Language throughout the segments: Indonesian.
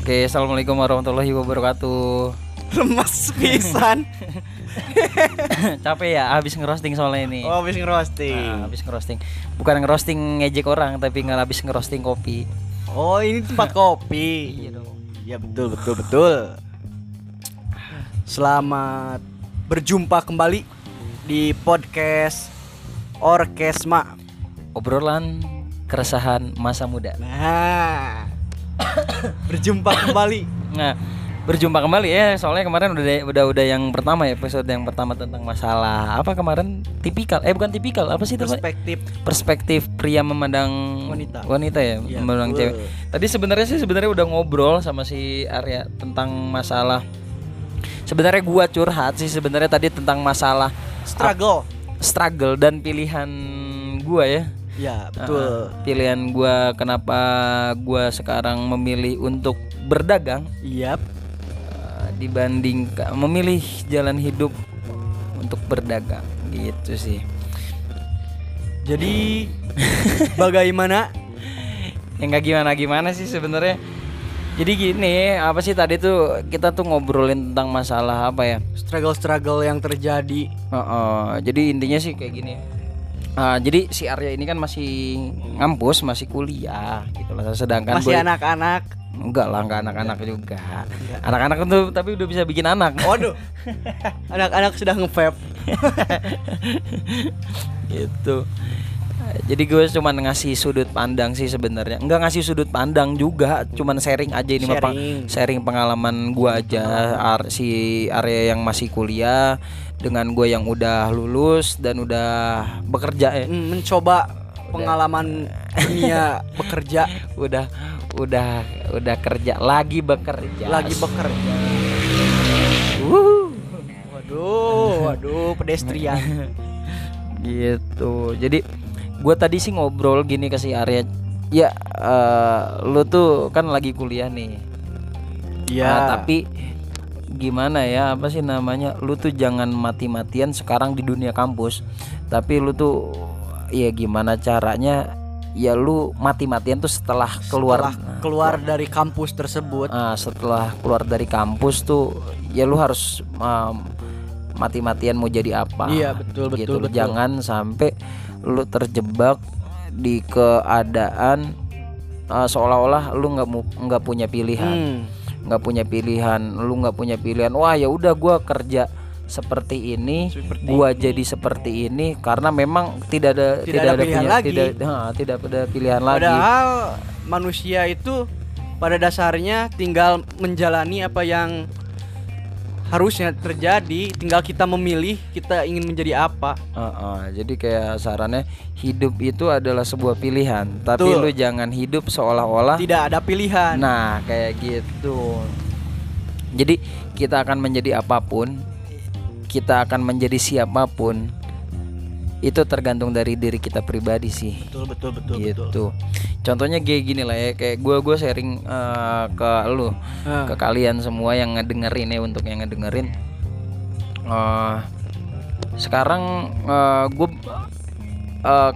Oke, assalamualaikum warahmatullahi wabarakatuh. Lemas pisan. Capek ya, habis ngerosting soalnya ini. Oh, habis ngerosting. Nah, habis ngerosting. Bukan ngerosting ngejek orang, tapi nggak habis ngerosting kopi. Oh, ini tempat kopi. Iya dong. Ya betul betul betul. Selamat berjumpa kembali di podcast Orkesma. Obrolan keresahan masa muda. Nah, berjumpa kembali. Nah, berjumpa kembali ya. Soalnya kemarin udah udah udah yang pertama ya, episode yang pertama tentang masalah apa kemarin tipikal. Eh bukan tipikal, apa sih itu? Perspektif perspektif pria memandang Wanita. wanita ya, Iya, memandang cewek. Tadi sebenarnya sih sebenarnya udah ngobrol sama si Arya tentang masalah sebenarnya gua curhat sih sebenarnya tadi tentang masalah struggle. struggle dan pilihan gua ya. Ya, betul. Uh, pilihan gua kenapa gua sekarang memilih untuk berdagang Yap. uh, dibanding memilih jalan hidup untuk berdagang gitu sih. Jadi bagaimana? ya nggak gimana gimana sih sebenarnya jadi gini apa sih tadi tuh kita tuh ngobrolin tentang masalah apa ya Struggle-struggle yang terjadi. Heeh, jadi intinya sih kayak gini Ah, jadi si Arya ini kan masih ngampus masih kuliah gitu lah sedangkan Masih anak-anak. enggak lah enggak anak-anak juga anak-anak itu tapi udah bisa bikin anak Waduh. Anak-anak sudah nge-vape. gitu jadi gue cuman ngasih sudut pandang sih sebenarnya. Nggak ngasih sudut pandang juga cuman sharing aja ini. Sharing. sharing pengalaman gue aja Ar- si area yang masih kuliah dengan gue yang udah lulus dan udah bekerja ya. Hmm, mencoba pengalaman dunia bekerja. Udah udah udah kerja lagi bekerja. Lagi bekerja. Wuh. waduh waduh pedestrian. Gitu. Jadi gue tadi sih ngobrol gini ke si Arya. Ya eh, lu tuh kan lagi kuliah nih. Iya. Nah, tapi gimana ya apa sih namanya? Lu tuh jangan mati-matian sekarang di dunia kampus. Tapi lu tuh ya gimana caranya? Ya lu mati-matian tuh setelah keluar. Setelah keluar dari kampus tersebut. Ah, setelah keluar dari kampus tuh ya lu harus um, mati-matian mau jadi apa Iya, betul, betul, gitu. betul. jangan sampai lu terjebak di keadaan uh, seolah-olah lu nggak nggak punya pilihan Hmm, nggak punya pilihan lu nggak punya pilihan wah ya udah gua kerja seperti ini Seperti gua jadi seperti ini karena memang tidak ada Tidak ada pilihan punya- lagi. tidak ah, tidak ada pilihan lagi padahal manusia itu pada dasarnya tinggal menjalani apa yang harusnya terjadi tinggal kita memilih kita ingin menjadi apa Heeh, jadi kayak sarannya hidup itu adalah sebuah pilihan, tapi Betul. lu jangan hidup seolah-olah. tidak ada pilihan Nah, kayak gitu. Jadi kita akan menjadi apa pun, kita akan menjadi siapa pun, itu tergantung dari diri kita pribadi sih. betul betul betul gitu. Contohnya kayak gini lah ya, kayak gue gue sharing eh, ke lu, Ah. ke kalian semua yang ngedengerin ya untuk yang ngedengerin. Eh, sekarang gue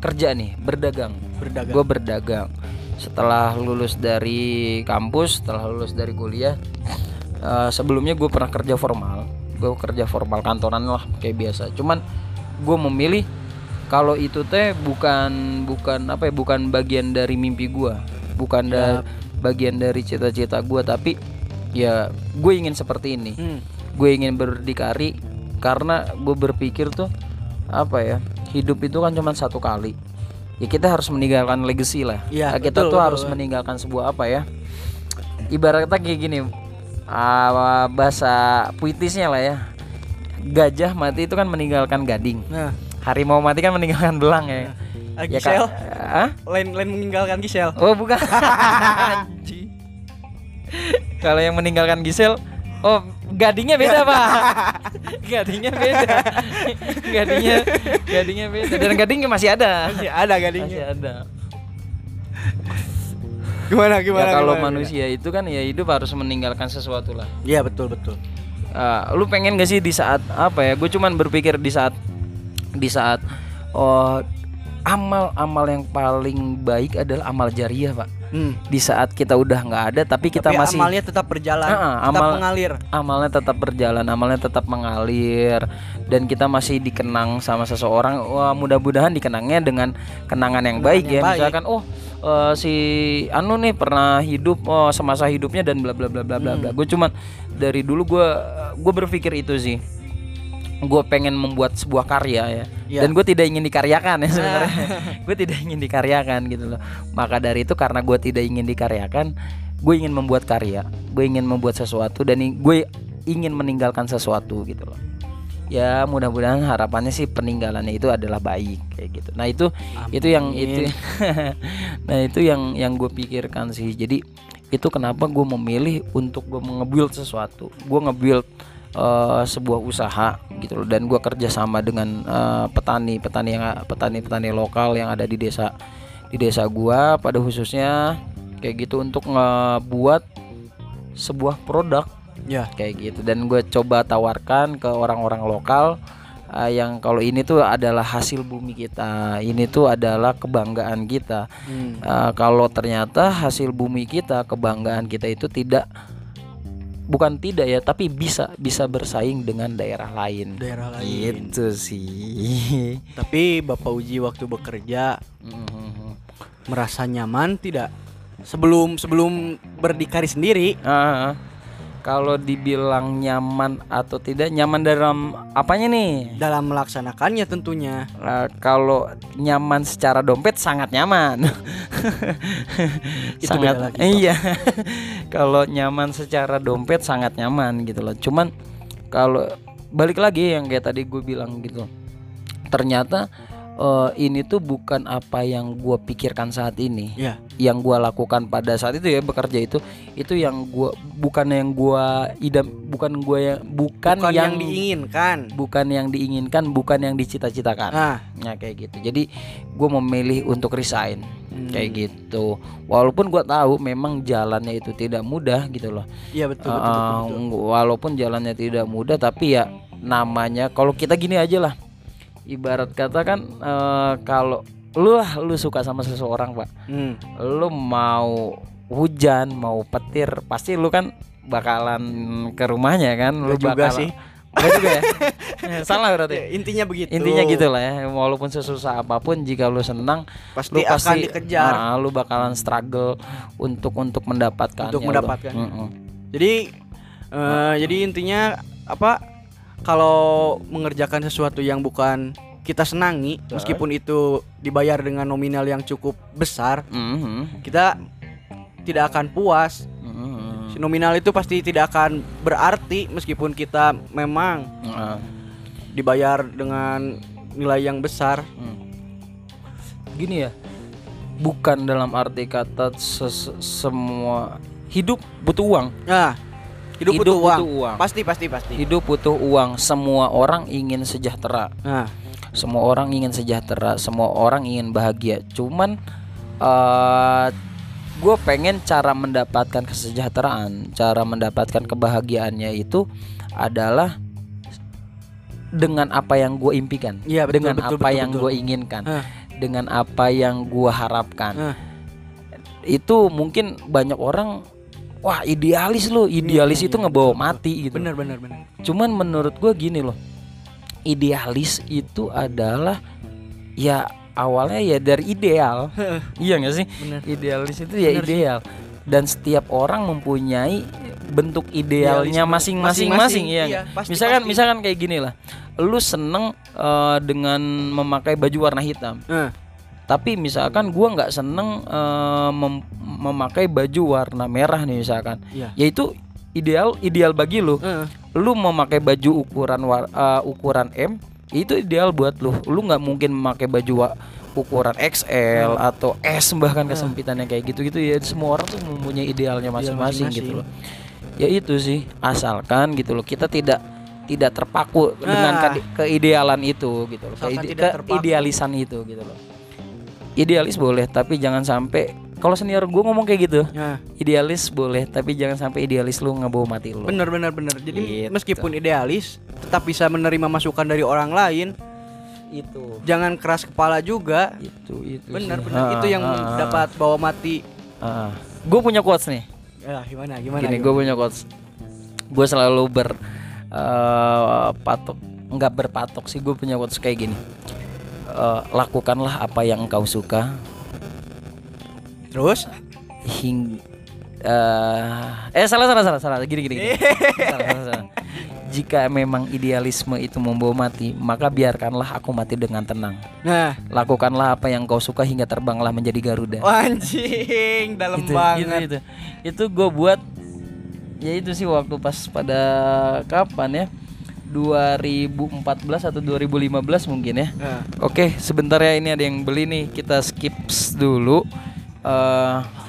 kerja nih, berdagang. berdagang Gue berdagang. Setelah lulus dari kampus, setelah lulus dari kuliah, eh, sebelumnya gue pernah kerja formal. Gue kerja formal kantoran lah kayak biasa. Cuman gue memilih kalau itu teh bukan bukan apa ya bukan bagian dari mimpi gue, bukan da- bagian dari cita-cita gue, tapi ya gue ingin seperti ini. Hmm, Gue ingin berdikari karena gue berpikir tuh apa ya hidup itu kan cuma satu kali. Ya kita harus meninggalkan legacy lah. Iya, Nah, kita betul, tuh betul, harus betul. meninggalkan sebuah apa ya ibaratnya kayak gini ah, bahasa puitisnya lah ya. Gajah mati itu kan meninggalkan gading. Nah harimau mati kan meninggalkan belang ya. Ah, ya Gisel Hah? lain lain meninggalkan Gisel oh bukan. Kalau yang meninggalkan Gisel oh gadingnya beda pak. Gadingnya beda. Gadingnya gadingnya beda. Dan gadingnya masih ada. Masih ada masih gadingnya ada. Gimana gimana ya kalau gimana, manusia itu kan ya hidup harus meninggalkan sesuatu lah. Gimana? iya betul betul. Ah, lu pengen gak sih di saat apa ya gue cuman berpikir di saat di saat oh amal-amal yang paling baik adalah amal jariah pak Hmm. di saat kita udah nggak ada tapi kita Tapi masih amalnya tetap berjalan, Ah, tetap amal- mengalir. amalnya tetap berjalan, amalnya tetap mengalir dan kita masih dikenang sama seseorang. Wah, mudah-mudahan dikenangnya dengan kenangan yang Kenangan baik yang ya. baik. Misalkan oh eh, si Anu nih pernah hidup oh, semasa hidupnya dan bla bla bla bla bla Hmm. bla. Gue cuman dari dulu gue gue berpikir itu sih. Gue pengen membuat sebuah karya ya. Iya. Dan gue tidak ingin dikaryakan ya sebenarnya. gue tidak ingin dikaryakan gitu loh. Maka dari itu karena gue tidak ingin dikaryakan, gue ingin membuat karya. Gue ingin membuat sesuatu dan gue ingin meninggalkan sesuatu gitu loh. Ya mudah-mudahan harapannya sih peninggalannya itu adalah baik kayak gitu. Nah itu itu yang itu nah itu yang yang gue pikirkan sih. Jadi itu kenapa gue memilih untuk gue nge-build sesuatu. Gue nge-build eh, sebuah usaha gitu loh. Dan gue kerjasama dengan eh, petani petani yang petani petani lokal yang ada di desa di desa gua pada khususnya kayak gitu untuk ngebuat sebuah produk. Ya. kayak gitu. Dan gue coba tawarkan ke orang-orang lokal uh, yang kalau ini tuh adalah hasil bumi kita. Ini tuh adalah kebanggaan kita. Hmm. Uh, kalau ternyata hasil bumi kita kebanggaan kita itu tidak bukan tidak ya tapi bisa bisa bersaing dengan daerah lain Daerah lain. itu sih Tapi Bapak Uji waktu bekerja Mhm. merasa nyaman tidak? Sebelum sebelum berdikari sendiri, Ah, kalau dibilang nyaman atau tidak nyaman dalam apanya nih dalam melaksanakannya tentunya. Uh, kalau nyaman secara dompet sangat nyaman. Itu sangat beda iya. kalau nyaman secara dompet sangat nyaman gitu loh. Cuman kalau balik lagi yang kayak tadi gue bilang gitu. Ternyata eh, ini tuh bukan apa yang gue pikirkan saat ini Ya. yang gua lakukan pada saat itu ya bekerja itu itu yang gua bukan yang gua idam bukan gua yang bukan, Bukan yang, yang, diinginkan. bukan yang diinginkan bukan yang dicita-citakan Nah, Nah kayak gitu. Jadi gue memilih untuk resign Hmm. kayak gitu. Walaupun gue tahu memang jalannya itu tidak mudah gitu loh. iya betul betul, betul, Uh, betul. Walaupun jalannya tidak mudah, tapi ya namanya kalau kita gini aja lah. Ibarat kata kan eh, kalau lu lu suka sama seseorang pak, Hmm. lu mau hujan mau petir pasti lu kan bakalan ke rumahnya kan. Lu juga bakalan- sih. Nggak juga ya. Salah berarti. Ya, intinya begitu. Intinya gitu lah ya, walaupun sesusah apa pun jika lu senang, Pasti, lu akan pasti dikejar. nah, lu bakalan struggle untuk untuk mendapatkannya. Untuk mendapatkan. Mm-mm. Jadi eh, jadi intinya apa? Kalau mengerjakan sesuatu yang bukan kita senangi, meskipun itu dibayar dengan nominal yang cukup besar, Mhm. kita tidak akan puas. Mhm. Si nominal itu pasti tidak akan berarti meskipun kita memang Nah, dibayar dengan nilai yang besar. mm. Gini ya, bukan dalam arti kata ses- semua hidup butuh uang. Nah, hidup, Hidup butuh, uang. butuh uang. Pasti pasti pasti. Hidup butuh uang. Semua orang ingin sejahtera. Nah, Semua orang ingin sejahtera, semua orang ingin bahagia. Cuman eh gue pengen cara mendapatkan kesejahteraan, cara mendapatkan kebahagiaannya itu adalah dengan apa yang gue impikan, Iya, betul, dengan betul, apa betul, yang gue inginkan, Hah. dengan apa yang gue harapkan. Hah. Itu mungkin banyak orang, wah idealis loh, idealis Iya, itu iya, ngebawa betul, mati gitu. benar benar benar. Cuman menurut gue gini loh, idealis itu adalah ya awalnya ya dari ideal, iya gak sih? Benar. Idealis itu ya Bener sih. ideal, dan setiap orang mempunyai bentuk idealnya masing-masing, masing-masing, iya. iya, pasti, misalkan pasti. misalkan kayak gini lah, lu seneng eh, dengan memakai baju warna hitam, Nah, tapi misalkan gua nggak seneng eh, mem- memakai baju warna merah nih misalkan, Iya. yaitu ideal ideal bagi lu. Heeh. lu memakai baju ukuran war- uh, ukuran M itu ideal buat lu. Lu nggak mungkin memakai baju wa- ukuran XL atau S bahkan kesempitannya kayak gitu gitu ya semua orang tuh mempunyai idealnya masing-masing gitu loh. Ya itu sih asalkan gitu loh. Kita tidak tidak terpaku dengan Nah. ke- keidealan itu gitu loh. Asalkan ke, tidak terpaku. idealisan itu gitu loh idealis boleh tapi jangan sampai kalau senior gue ngomong kayak gitu Nah, idealis boleh tapi jangan sampai idealis lu ngebawa mati lu. Benar benar benar. Jadi Gitu. meskipun idealis tetap bisa menerima masukan dari orang lain. itu. jangan keras kepala juga. Itu itu benar sih. benar Ah, itu yang ah, ah, dapat bawa mati. Gue punya quotes nih. Ya gimana gimana gini gue punya quotes. Gue selalu ber eh, patok nggak berpatok sih gue punya quotes kayak gini Eh, lakukanlah apa yang engkau suka. Terus? Hing eh eh salah salah salah salah. Gini gini, gini. salah, salah, salah. jika memang idealisme itu membawa mati maka biarkanlah aku mati dengan tenang. Nah. Lakukanlah apa yang kau suka hingga terbanglah menjadi garuda. Oh, anjing. Dalam itu, banget. itu itu. Itu gue buat ya itu sih waktu pas pada kapan ya 2014 atau 2015 mungkin ya Nah, Oke, sebentar ya ini ada yang beli nih. Kita skip dulu. Eh